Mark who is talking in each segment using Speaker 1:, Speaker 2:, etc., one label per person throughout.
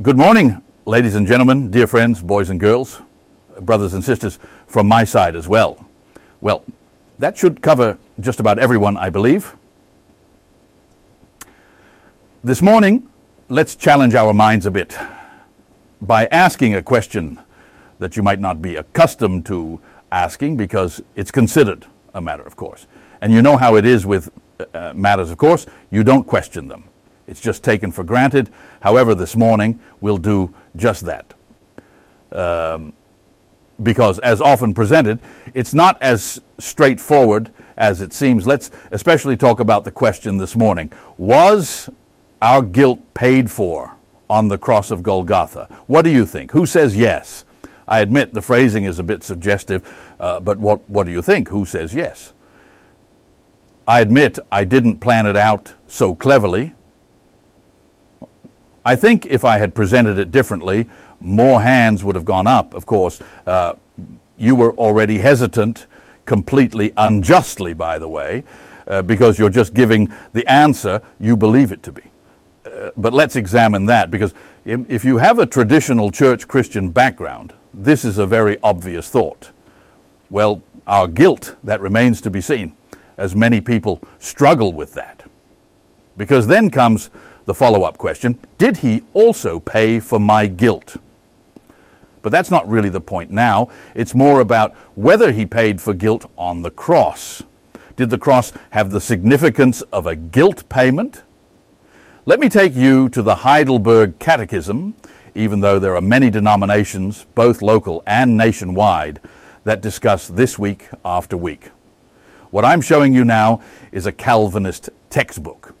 Speaker 1: Good morning, ladies and gentlemen, dear friends, boys and girls, brothers and sisters, from my side as well. Well, that should cover just about everyone, I believe. This morning, let's challenge our minds a bit by asking a question that you might not be accustomed to asking because it's considered a matter of course. And you know how it is with uh, matters of course, you don't question them. It's just taken for granted. However, this morning we'll do just that. Um, because, as often presented, it's not as straightforward as it seems. Let's especially talk about the question this morning Was our guilt paid for on the cross of Golgotha? What do you think? Who says yes? I admit the phrasing is a bit suggestive, uh, but what, what do you think? Who says yes? I admit I didn't plan it out so cleverly. I think if I had presented it differently, more hands would have gone up. Of course, uh, you were already hesitant, completely unjustly, by the way, uh, because you're just giving the answer you believe it to be. Uh, but let's examine that because if you have a traditional church Christian background, this is a very obvious thought. Well, our guilt, that remains to be seen, as many people struggle with that. Because then comes the follow up question Did he also pay for my guilt? But that's not really the point now. It's more about whether he paid for guilt on the cross. Did the cross have the significance of a guilt payment? Let me take you to the Heidelberg Catechism, even though there are many denominations, both local and nationwide, that discuss this week after week. What I'm showing you now is a Calvinist textbook.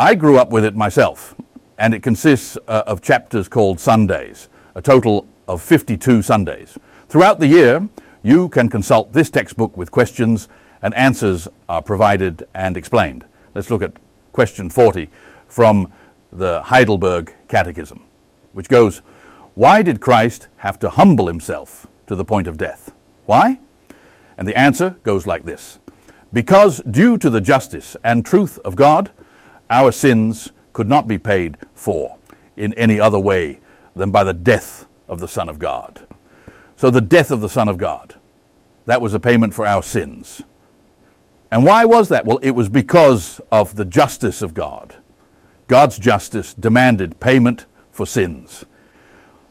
Speaker 1: I grew up with it myself, and it consists uh, of chapters called Sundays a total of 52 Sundays. Throughout the year, you can consult this textbook with questions, and answers are provided and explained. Let's look at question 40 from the Heidelberg Catechism, which goes Why did Christ have to humble himself to the point of death? Why? And the answer goes like this Because, due to the justice and truth of God, our sins could not be paid for in any other way than by the death of the Son of God. So, the death of the Son of God, that was a payment for our sins. And why was that? Well, it was because of the justice of God. God's justice demanded payment for sins.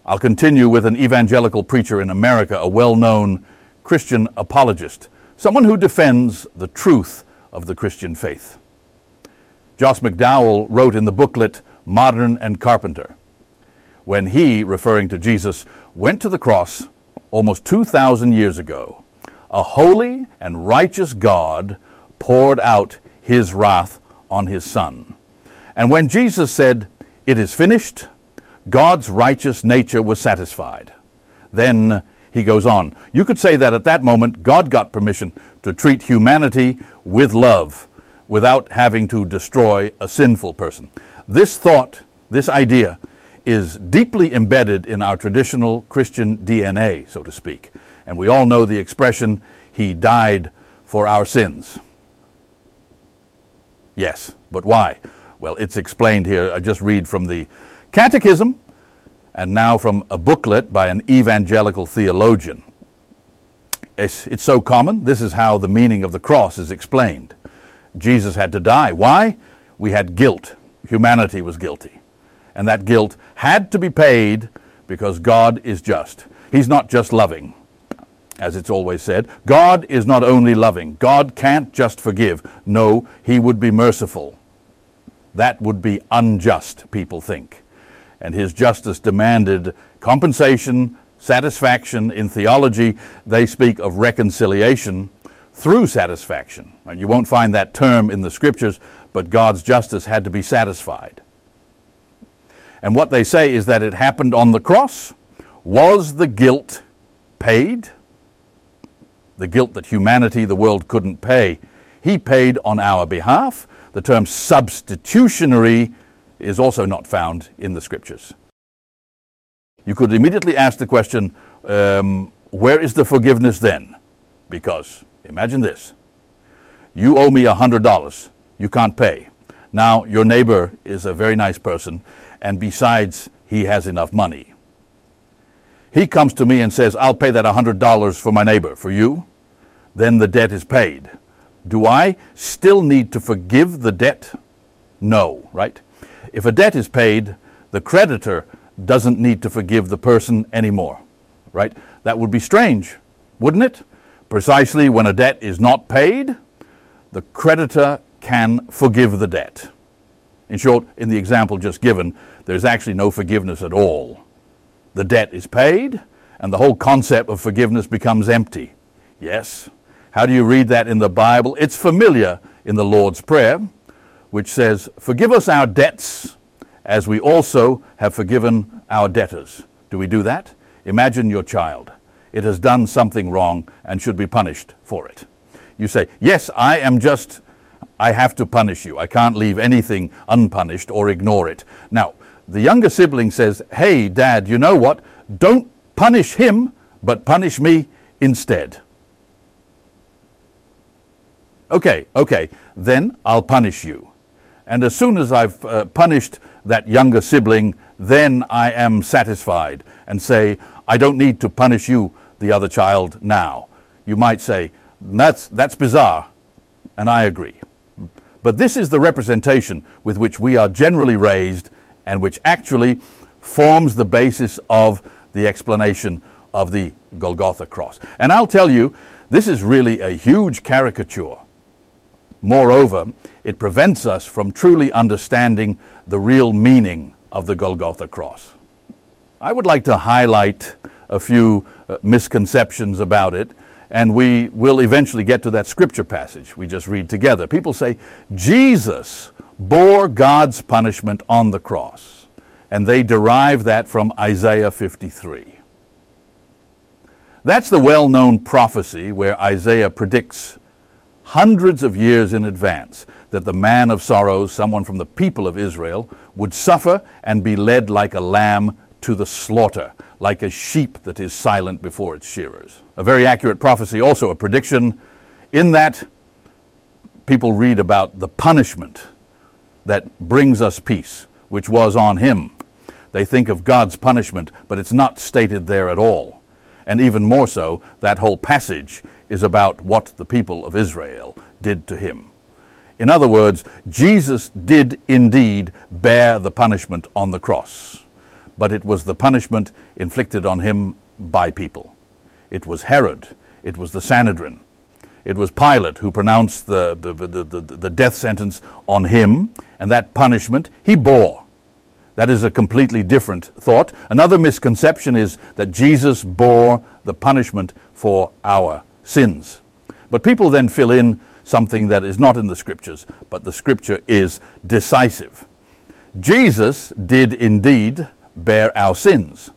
Speaker 1: I'll continue with an evangelical preacher in America, a well known Christian apologist, someone who defends the truth of the Christian faith. Josh McDowell wrote in the booklet More Than a Carpenter when he, referring to Jesus, went to the cross almost 2,000 years ago, a holy and righteous God poured out his wrath on his Son. And when Jesus said, It is finished, God's righteous nature was satisfied. Then he goes on. You could say that at that moment, God got permission to treat humanity with love without having to destroy a sinful person. This thought, this idea, is deeply embedded in our traditional Christian DNA, so to speak. And we all know the expression, He died for our sins. Yes, but why? Well, it's explained here. I just read from the Catechism and now from a booklet by an evangelical theologian. It's, it's so common. This is how the meaning of the cross is explained. Jesus had to die. Why? We had guilt. Humanity was guilty and that guilt had to be paid because God is just. He's not just loving, as it's always said. God is not only loving, God can't just forgive. No, He would be merciful. That would be unjust, people think. And His justice demanded compensation, satisfaction. In theology, they speak of reconciliation through satisfaction. And you won't find that term in the scriptures, but God's justice had to be satisfied. And what they say is that it happened on the cross. Was the guilt paid? The guilt that humanity, the world couldn't pay. He paid on our behalf. The term substitutionary is also not found in the scriptures. You could immediately ask the question um, where is the forgiveness then? Because imagine this you owe me $100, you can't pay. Now, your neighbor is a very nice person, and besides, he has enough money. He comes to me and says, I'll pay that $100 for my neighbor. For you? Then the debt is paid. Do I still need to forgive the debt? No, right? If a debt is paid, the creditor doesn't need to forgive the person anymore, right? That would be strange, wouldn't it? Precisely when a debt is not paid, the creditor can forgive the debt. In short, in the example just given, there's actually no forgiveness at all. The debt is paid, and the whole concept of forgiveness becomes empty. Yes. How do you read that in the Bible? It's familiar in the Lord's Prayer, which says, Forgive us our debts as we also have forgiven our debtors. Do we do that? Imagine your child. It has done something wrong and should be punished for it. You say, Yes, I am just, I have to punish you. I can't leave anything unpunished or ignore it. Now, the younger sibling says, Hey, Dad, you know what? Don't punish him, but punish me instead. Okay, okay, then I'll punish you. And as soon as I've uh, punished that younger sibling, then I am satisfied and say, I don't need to punish you, the other child, now. You might say, that's, that's bizarre, and I agree. But this is the representation with which we are generally raised and which actually forms the basis of the explanation of the Golgotha cross. And I'll tell you, this is really a huge caricature. Moreover, it prevents us from truly understanding the real meaning of the Golgotha cross. I would like to highlight a few uh, misconceptions about it, and we will eventually get to that scripture passage we just read together. People say, Jesus bore God's punishment on the cross, and they derive that from Isaiah 53. That's the well known prophecy where Isaiah predicts hundreds of years in advance that the man of sorrows, someone from the people of Israel, would suffer and be led like a lamb to the slaughter, like a sheep that is silent before its shearers. A very accurate prophecy, also a prediction, in that people read about the punishment that brings us peace, which was on him. They think of God's punishment, but it's not stated there at all. And even more so, that whole passage is about what the people of Israel did to him. In other words, Jesus did indeed bear the punishment on the cross, but it was the punishment inflicted on him by people. It was Herod, it was the Sanhedrin, it was Pilate who pronounced the, the, the, the, the death sentence on him, and that punishment he bore. That is a completely different thought. Another misconception is that Jesus bore the punishment for our sins. But people then fill in something that is not in the scriptures, but the scripture is decisive. Jesus did indeed bear our sins.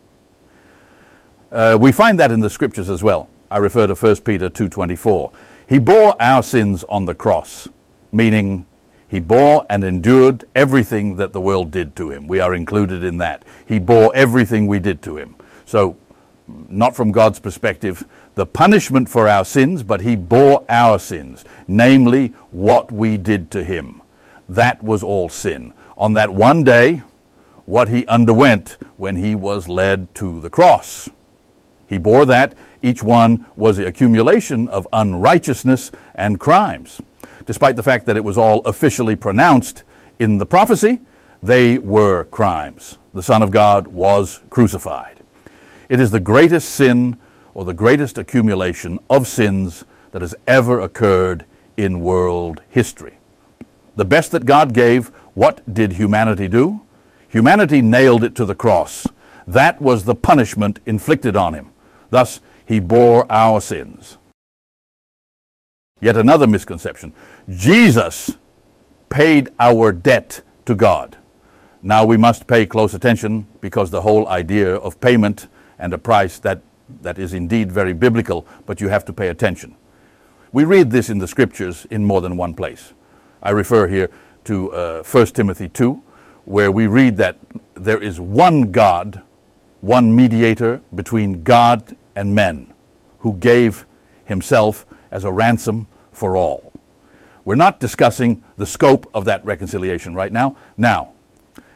Speaker 1: Uh, we find that in the scriptures as well. I refer to 1 Peter 2:24. He bore our sins on the cross, meaning he bore and endured everything that the world did to him. We are included in that. He bore everything we did to him. So, not from God's perspective, the punishment for our sins, but he bore our sins, namely what we did to him. That was all sin. On that one day, what he underwent when he was led to the cross. He bore that. Each one was the accumulation of unrighteousness and crimes. Despite the fact that it was all officially pronounced in the prophecy, they were crimes. The Son of God was crucified. It is the greatest sin or the greatest accumulation of sins that has ever occurred in world history. The best that God gave, what did humanity do? Humanity nailed it to the cross. That was the punishment inflicted on him. Thus, he bore our sins. Yet another misconception Jesus paid our debt to God. Now we must pay close attention because the whole idea of payment and a price that that is indeed very biblical, but you have to pay attention. We read this in the scriptures in more than one place. I refer here to uh, 1 Timothy 2, where we read that there is one God, one mediator between God and men, who gave himself as a ransom for all. We're not discussing the scope of that reconciliation right now. Now,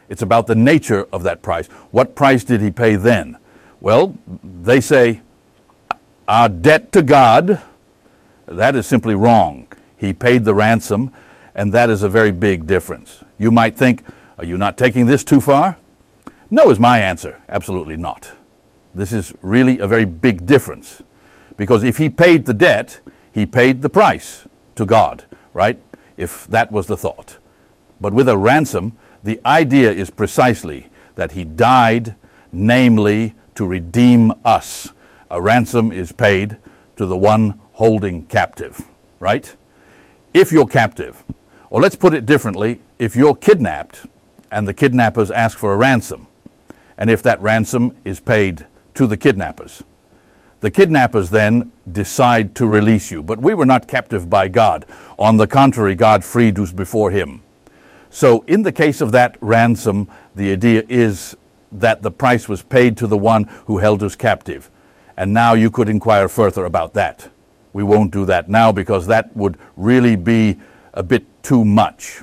Speaker 1: it's about the nature of that price. What price did he pay then? Well, they say our debt to God, that is simply wrong. He paid the ransom, and that is a very big difference. You might think, are you not taking this too far? No, is my answer. Absolutely not. This is really a very big difference. Because if he paid the debt, he paid the price to God, right? If that was the thought. But with a ransom, the idea is precisely that he died, namely, to redeem us. A ransom is paid to the one holding captive, right? If you're captive, or let's put it differently, if you're kidnapped and the kidnappers ask for a ransom, and if that ransom is paid to the kidnappers, the kidnappers then decide to release you. But we were not captive by God. On the contrary, God freed us before him. So, in the case of that ransom, the idea is that the price was paid to the one who held us captive. And now you could inquire further about that. We won't do that now because that would really be a bit too much.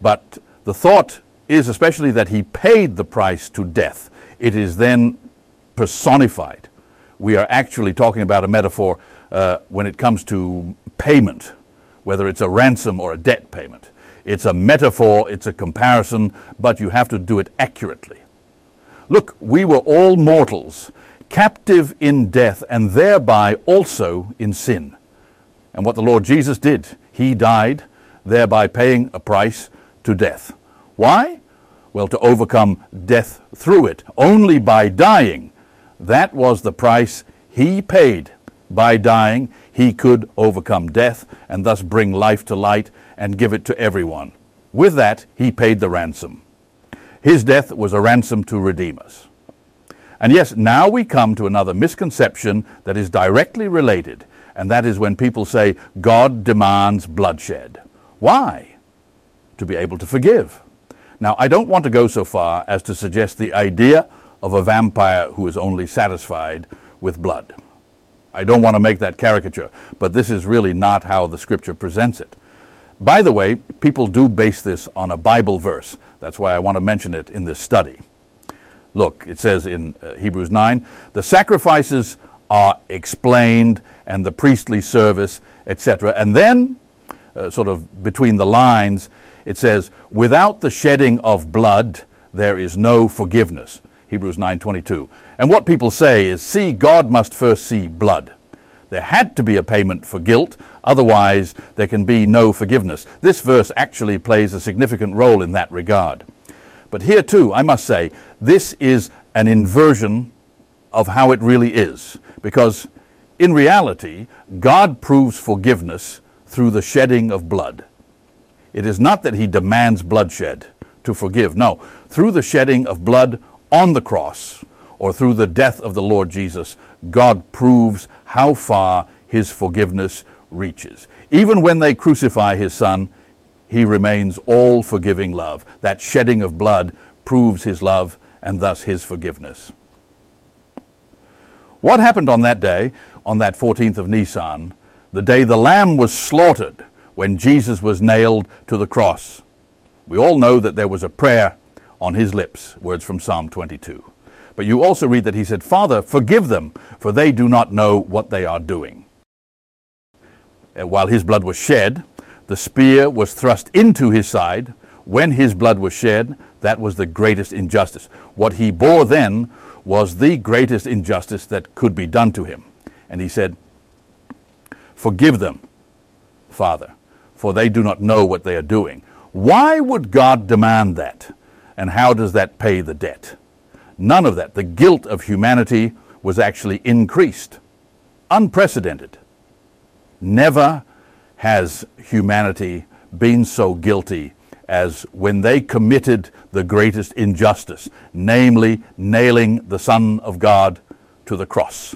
Speaker 1: But the thought is especially that he paid the price to death. It is then personified. We are actually talking about a metaphor uh, when it comes to payment, whether it's a ransom or a debt payment. It's a metaphor, it's a comparison, but you have to do it accurately. Look, we were all mortals, captive in death, and thereby also in sin. And what the Lord Jesus did, he died, thereby paying a price to death. Why? Well, to overcome death through it, only by dying. That was the price he paid. By dying, he could overcome death and thus bring life to light and give it to everyone. With that, he paid the ransom. His death was a ransom to redeem us. And yes, now we come to another misconception that is directly related, and that is when people say God demands bloodshed. Why? To be able to forgive. Now, I don't want to go so far as to suggest the idea of a vampire who is only satisfied with blood. I don't want to make that caricature, but this is really not how the scripture presents it. By the way, people do base this on a Bible verse. That's why I want to mention it in this study. Look, it says in uh, Hebrews 9 the sacrifices are explained and the priestly service, etc. And then, uh, sort of between the lines, it says, without the shedding of blood, there is no forgiveness. Hebrews 9:22. And what people say is, see, God must first see blood. There had to be a payment for guilt, otherwise there can be no forgiveness. This verse actually plays a significant role in that regard. But here too, I must say, this is an inversion of how it really is. Because in reality, God proves forgiveness through the shedding of blood. It is not that he demands bloodshed to forgive. No, through the shedding of blood on the cross or through the death of the Lord Jesus, God proves how far his forgiveness reaches. Even when they crucify his son, he remains all forgiving love. That shedding of blood proves his love and thus his forgiveness. What happened on that day, on that 14th of Nisan, the day the lamb was slaughtered when Jesus was nailed to the cross? We all know that there was a prayer on his lips, words from Psalm 22. But you also read that he said, Father, forgive them, for they do not know what they are doing. Uh, while his blood was shed, the spear was thrust into his side. When his blood was shed, that was the greatest injustice. What he bore then was the greatest injustice that could be done to him. And he said, Forgive them, Father, for they do not know what they are doing. Why would God demand that? And how does that pay the debt? None of that. The guilt of humanity was actually increased, unprecedented. Never has humanity been so guilty as when they committed the greatest injustice, namely nailing the Son of God to the cross.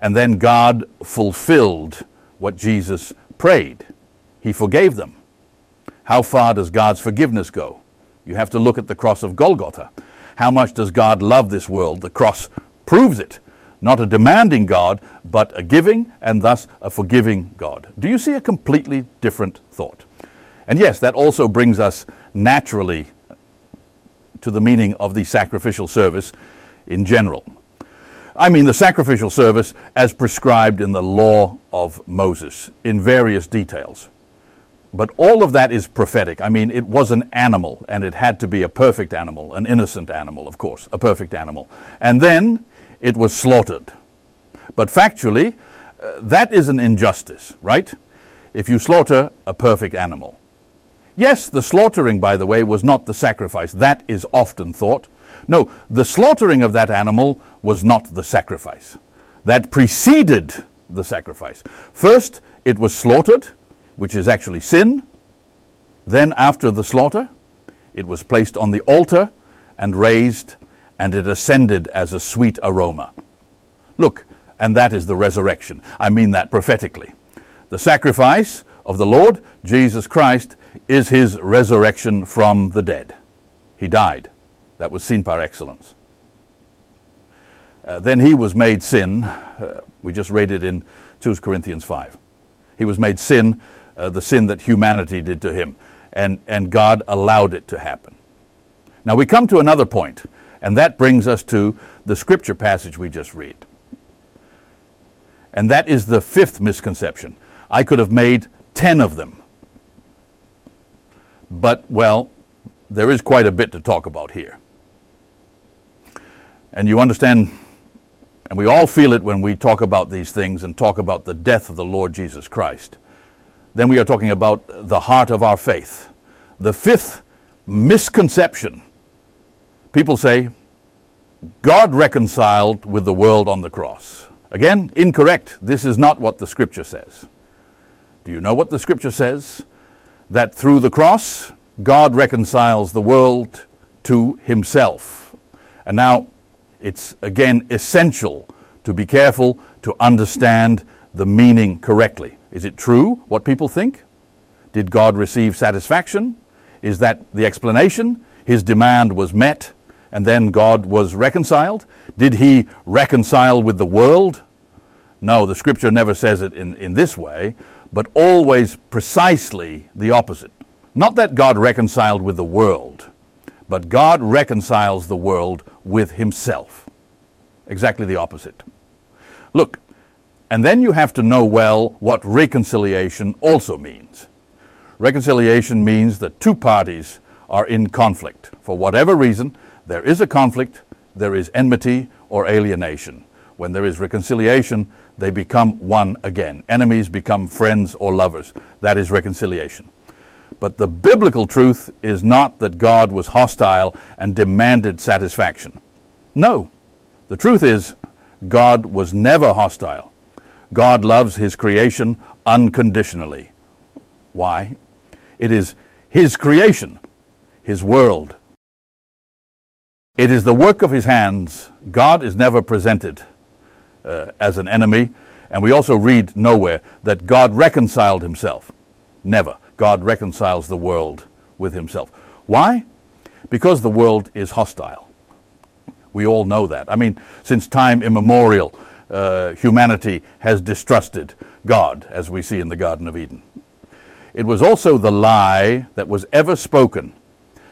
Speaker 1: And then God fulfilled what Jesus prayed. He forgave them. How far does God's forgiveness go? You have to look at the cross of Golgotha. How much does God love this world? The cross proves it. not a demanding God, but a giving and thus a forgiving God. Do you see a completely different thought? And yes, that also brings us naturally to the meaning of the sacrificial service in general. I mean the sacrificial service as prescribed in the law of Moses in various details. But all of that is prophetic. I mean, it was an animal, and it had to be a perfect animal, an innocent animal, of course, a perfect animal. And then it was slaughtered. But factually, uh, that is an injustice, right? If you slaughter a perfect animal. Yes, the slaughtering, by the way, was not the sacrifice. That is often thought. No, the slaughtering of that animal was not the sacrifice. That preceded the sacrifice. First, it was slaughtered, which is actually sin. Then, after the slaughter, it was placed on the altar and raised, and it ascended as a sweet aroma. Look, and that is the resurrection. I mean that prophetically. The sacrifice of the Lord Jesus Christ is his resurrection from the dead. He died. That was sin par excellence. Uh, then he was made sin. Uh, we just read it in 2 Corinthians 5. He was made sin, uh, the sin that humanity did to him, and, and God allowed it to happen. Now we come to another point, and that brings us to the scripture passage we just read. And that is the fifth misconception. I could have made 10 of them. But, well, there is quite a bit to talk about here. And you understand, and we all feel it when we talk about these things and talk about the death of the Lord Jesus Christ. Then we are talking about the heart of our faith. The fifth misconception people say, God reconciled with the world on the cross. Again, incorrect. This is not what the scripture says. Do you know what the scripture says? that through the cross, God reconciles the world to himself. And now, it's again essential to be careful to understand the meaning correctly. Is it true what people think? Did God receive satisfaction? Is that the explanation? His demand was met and then God was reconciled? Did he reconcile with the world? No, the scripture never says it in, in this way, but always precisely the opposite. Not that God reconciled with the world, but God reconciles the world with himself. Exactly the opposite. Look, and then you have to know well what reconciliation also means. Reconciliation means that two parties are in conflict. For whatever reason, there is a conflict, there is enmity or alienation. When there is reconciliation, they become one again. Enemies become friends or lovers. That is reconciliation. But the biblical truth is not that God was hostile and demanded satisfaction. No. The truth is, God was never hostile. God loves his creation unconditionally. Why? It is his creation, his world. It is the work of his hands. God is never presented uh, as an enemy. And we also read nowhere that God reconciled himself. Never. God reconciles the world with himself. Why? Because the world is hostile. We all know that. I mean, since time immemorial, uh, humanity has distrusted God, as we see in the Garden of Eden. It was also the lie that was ever spoken,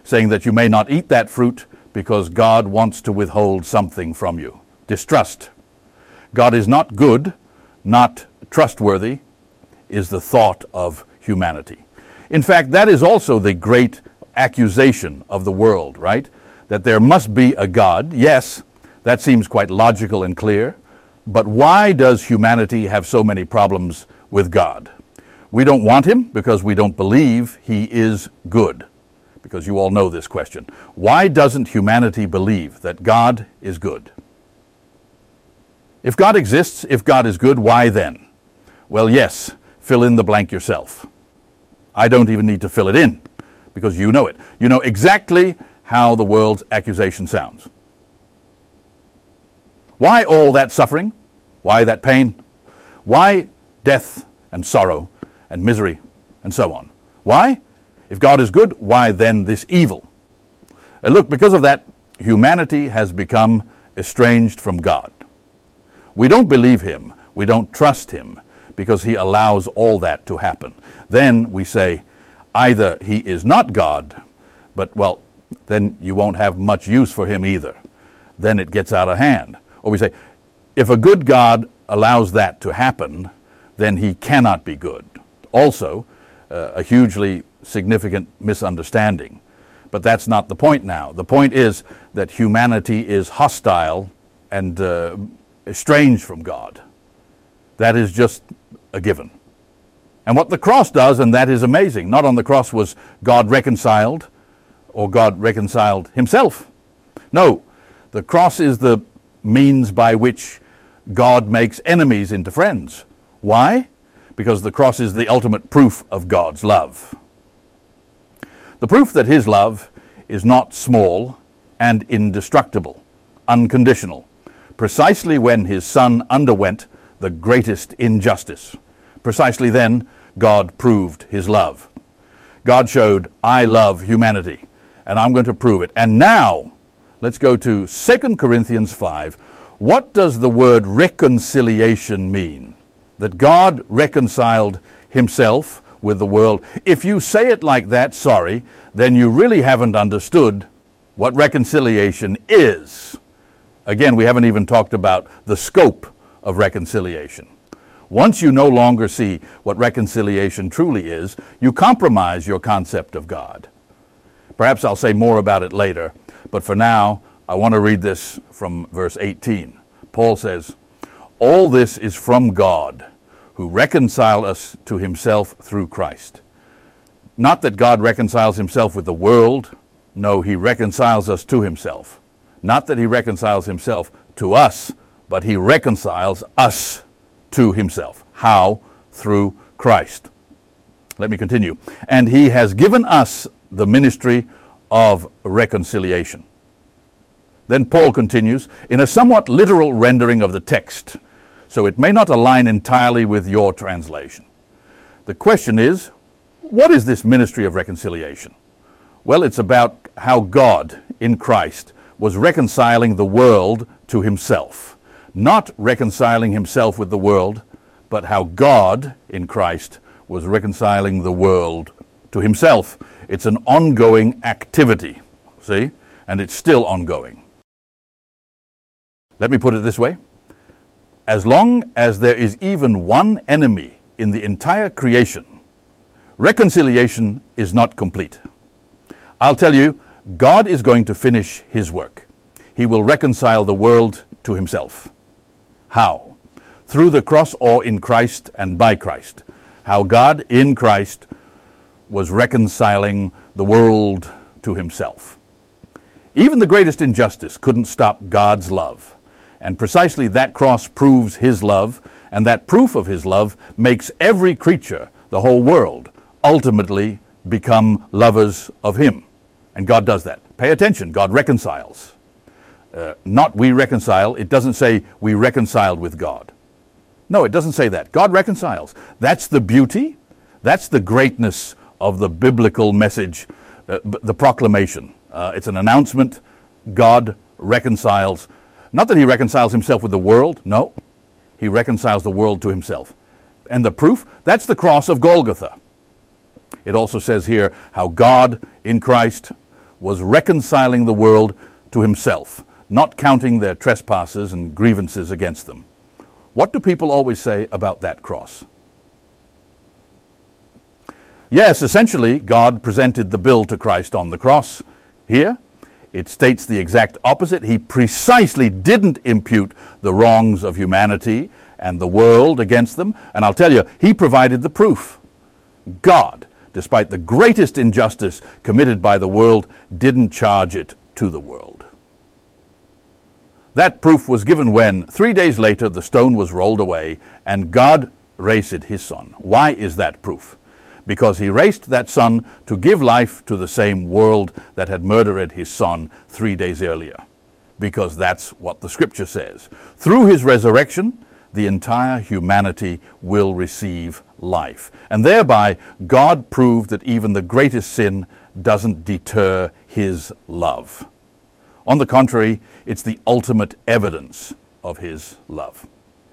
Speaker 1: saying that you may not eat that fruit because God wants to withhold something from you. Distrust God is not good, not trustworthy, is the thought of humanity. In fact, that is also the great accusation of the world, right? That there must be a God. Yes, that seems quite logical and clear. But why does humanity have so many problems with God? We don't want him because we don't believe he is good. Because you all know this question. Why doesn't humanity believe that God is good? If God exists, if God is good, why then? Well, yes, fill in the blank yourself. I don't even need to fill it in because you know it. You know exactly how the world's accusation sounds. Why all that suffering? Why that pain? Why death and sorrow and misery and so on? Why? If God is good, why then this evil? And look, because of that, humanity has become estranged from God. we don't believe him, we don't trust him, because he allows all that to happen. Then we say, either he is not God, but well, then you won't have much use for him either. Then it gets out of hand. Or we say, if a good God allows that to happen, then he cannot be good. Also, uh, a hugely significant misunderstanding. But that's not the point now. The point is that humanity is hostile and uh, estranged from God. That is just a given. And what the cross does, and that is amazing, not on the cross was God reconciled or God reconciled himself. No, the cross is the means by which God makes enemies into friends. Why? Because the cross is the ultimate proof of God's love. The proof that his love is not small and indestructible, unconditional, precisely when his son underwent the greatest injustice. Precisely then, God proved his love. God showed, I love humanity, and I'm going to prove it. And now, let's go to 2 Corinthians 5. What does the word reconciliation mean? That God reconciled himself with the world. If you say it like that, sorry, then you really haven't understood what reconciliation is. Again, we haven't even talked about the scope of reconciliation. Once you no longer see what reconciliation truly is, you compromise your concept of God. Perhaps I'll say more about it later, but for now, I want to read this from verse 18. Paul says, All this is from God, who reconciled us to himself through Christ. Not that God reconciles himself with the world, no, he reconciles us to himself. Not that he reconciles himself to us, but he reconciles us to himself. How? Through Christ. Let me continue. And he has given us the ministry of reconciliation. Then Paul continues in a somewhat literal rendering of the text, so it may not align entirely with your translation. The question is, what is this ministry of reconciliation? Well, it's about how God in Christ was reconciling the world to himself not reconciling himself with the world, but how God in Christ was reconciling the world to himself. It's an ongoing activity, see? And it's still ongoing. Let me put it this way as long as there is even one enemy in the entire creation, reconciliation is not complete. I'll tell you, God is going to finish his work. He will reconcile the world to himself. How? Through the cross or in Christ and by Christ. How God in Christ was reconciling the world to himself. Even the greatest injustice couldn't stop God's love. And precisely that cross proves his love, and that proof of his love makes every creature, the whole world, ultimately become lovers of him. And God does that. Pay attention, God reconciles uh, not we reconcile. It doesn't say we reconciled with God. No, it doesn't say that. God reconciles. That's the beauty. That's the greatness of the biblical message, uh, the proclamation. Uh, it's an announcement. God reconciles. Not that he reconciles himself with the world. No, he reconciles the world to himself. And the proof? That's the cross of Golgotha. It also says here how God in Christ was reconciling the world to himself not counting their trespasses and grievances against them. What do people always say about that cross? Yes, essentially, God presented the bill to Christ on the cross. Here, it states the exact opposite. He precisely didn't impute the wrongs of humanity and the world against them. And I'll tell you, He provided the proof. God, despite the greatest injustice committed by the world, didn't charge it to the world. That proof was given when, three days later, the stone was rolled away and God raised his son. Why is that proof? Because he raised that son to give life to the same world that had murdered his son three days earlier. Because that's what the scripture says. Through his resurrection, the entire humanity will receive life. And thereby, God proved that even the greatest sin doesn't deter his love. On the contrary, it's the ultimate evidence of his love.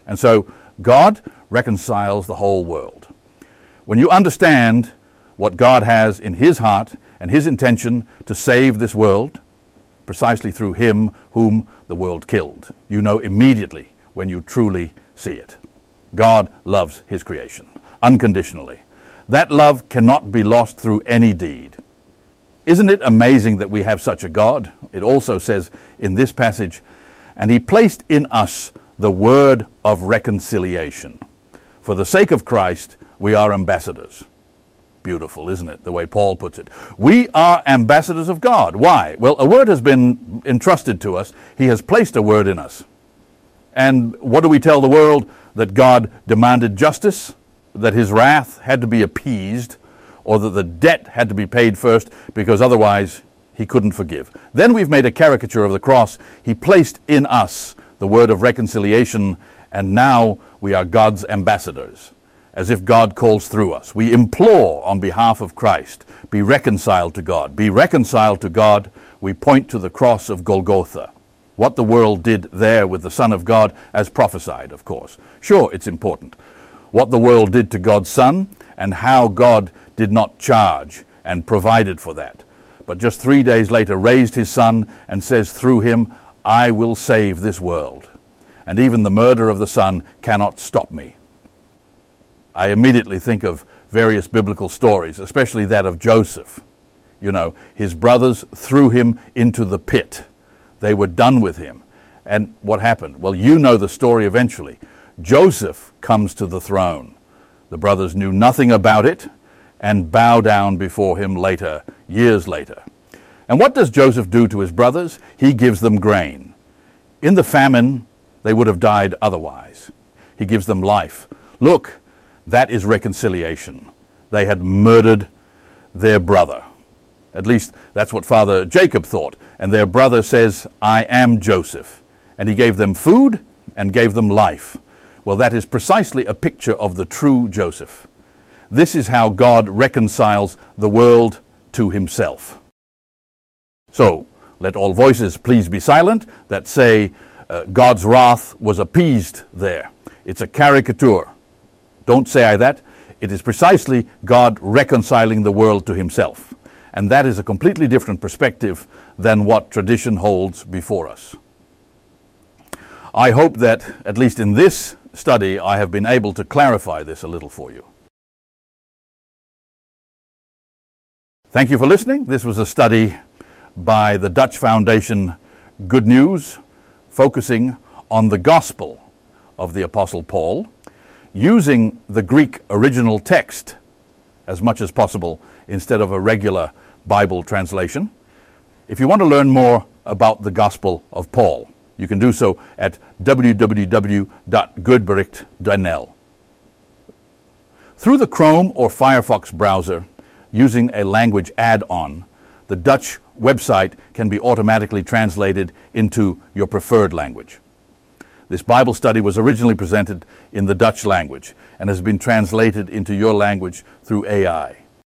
Speaker 1: And so God reconciles the whole world. When you understand what God has in his heart and his intention to save this world, precisely through him whom the world killed, you know immediately when you truly see it. God loves his creation unconditionally. That love cannot be lost through any deed. Isn't it amazing that we have such a God? It also says in this passage, and he placed in us the word of reconciliation. For the sake of Christ, we are ambassadors. Beautiful, isn't it? The way Paul puts it. We are ambassadors of God. Why? Well, a word has been entrusted to us. He has placed a word in us. And what do we tell the world? That God demanded justice, that his wrath had to be appeased, or that the debt had to be paid first because otherwise he couldn't forgive. Then we've made a caricature of the cross. He placed in us the word of reconciliation, and now we are God's ambassadors, as if God calls through us. We implore on behalf of Christ, be reconciled to God. Be reconciled to God. We point to the cross of Golgotha. What the world did there with the Son of God, as prophesied, of course. Sure, it's important. What the world did to God's Son, and how God did not charge and provided for that. But just three days later raised his son and says through him, I will save this world. And even the murder of the son cannot stop me. I immediately think of various biblical stories, especially that of Joseph. You know, his brothers threw him into the pit. They were done with him. And what happened? Well, you know the story eventually. Joseph comes to the throne. The brothers knew nothing about it and bow down before him later, years later. And what does Joseph do to his brothers? He gives them grain. In the famine, they would have died otherwise. He gives them life. Look, that is reconciliation. They had murdered their brother. At least that's what Father Jacob thought. And their brother says, I am Joseph. And he gave them food and gave them life. Well, that is precisely a picture of the true Joseph. This is how God reconciles the world to himself. So, let all voices please be silent that say uh, God's wrath was appeased there. It's a caricature. Don't say I that. It is precisely God reconciling the world to himself. And that is a completely different perspective than what tradition holds before us. I hope that, at least in this study, I have been able to clarify this a little for you. Thank you for listening. This was a study by the Dutch Foundation Good News, focusing on the gospel of the Apostle Paul, using the Greek original text as much as possible instead of a regular Bible translation. If you want to learn more about the gospel of Paul, you can do so at www.goedbericht.nl. Through the Chrome or Firefox browser, using a language add-on, the Dutch website can be automatically translated into your preferred language. This Bible study was originally presented in the Dutch language and has been translated into your language through AI.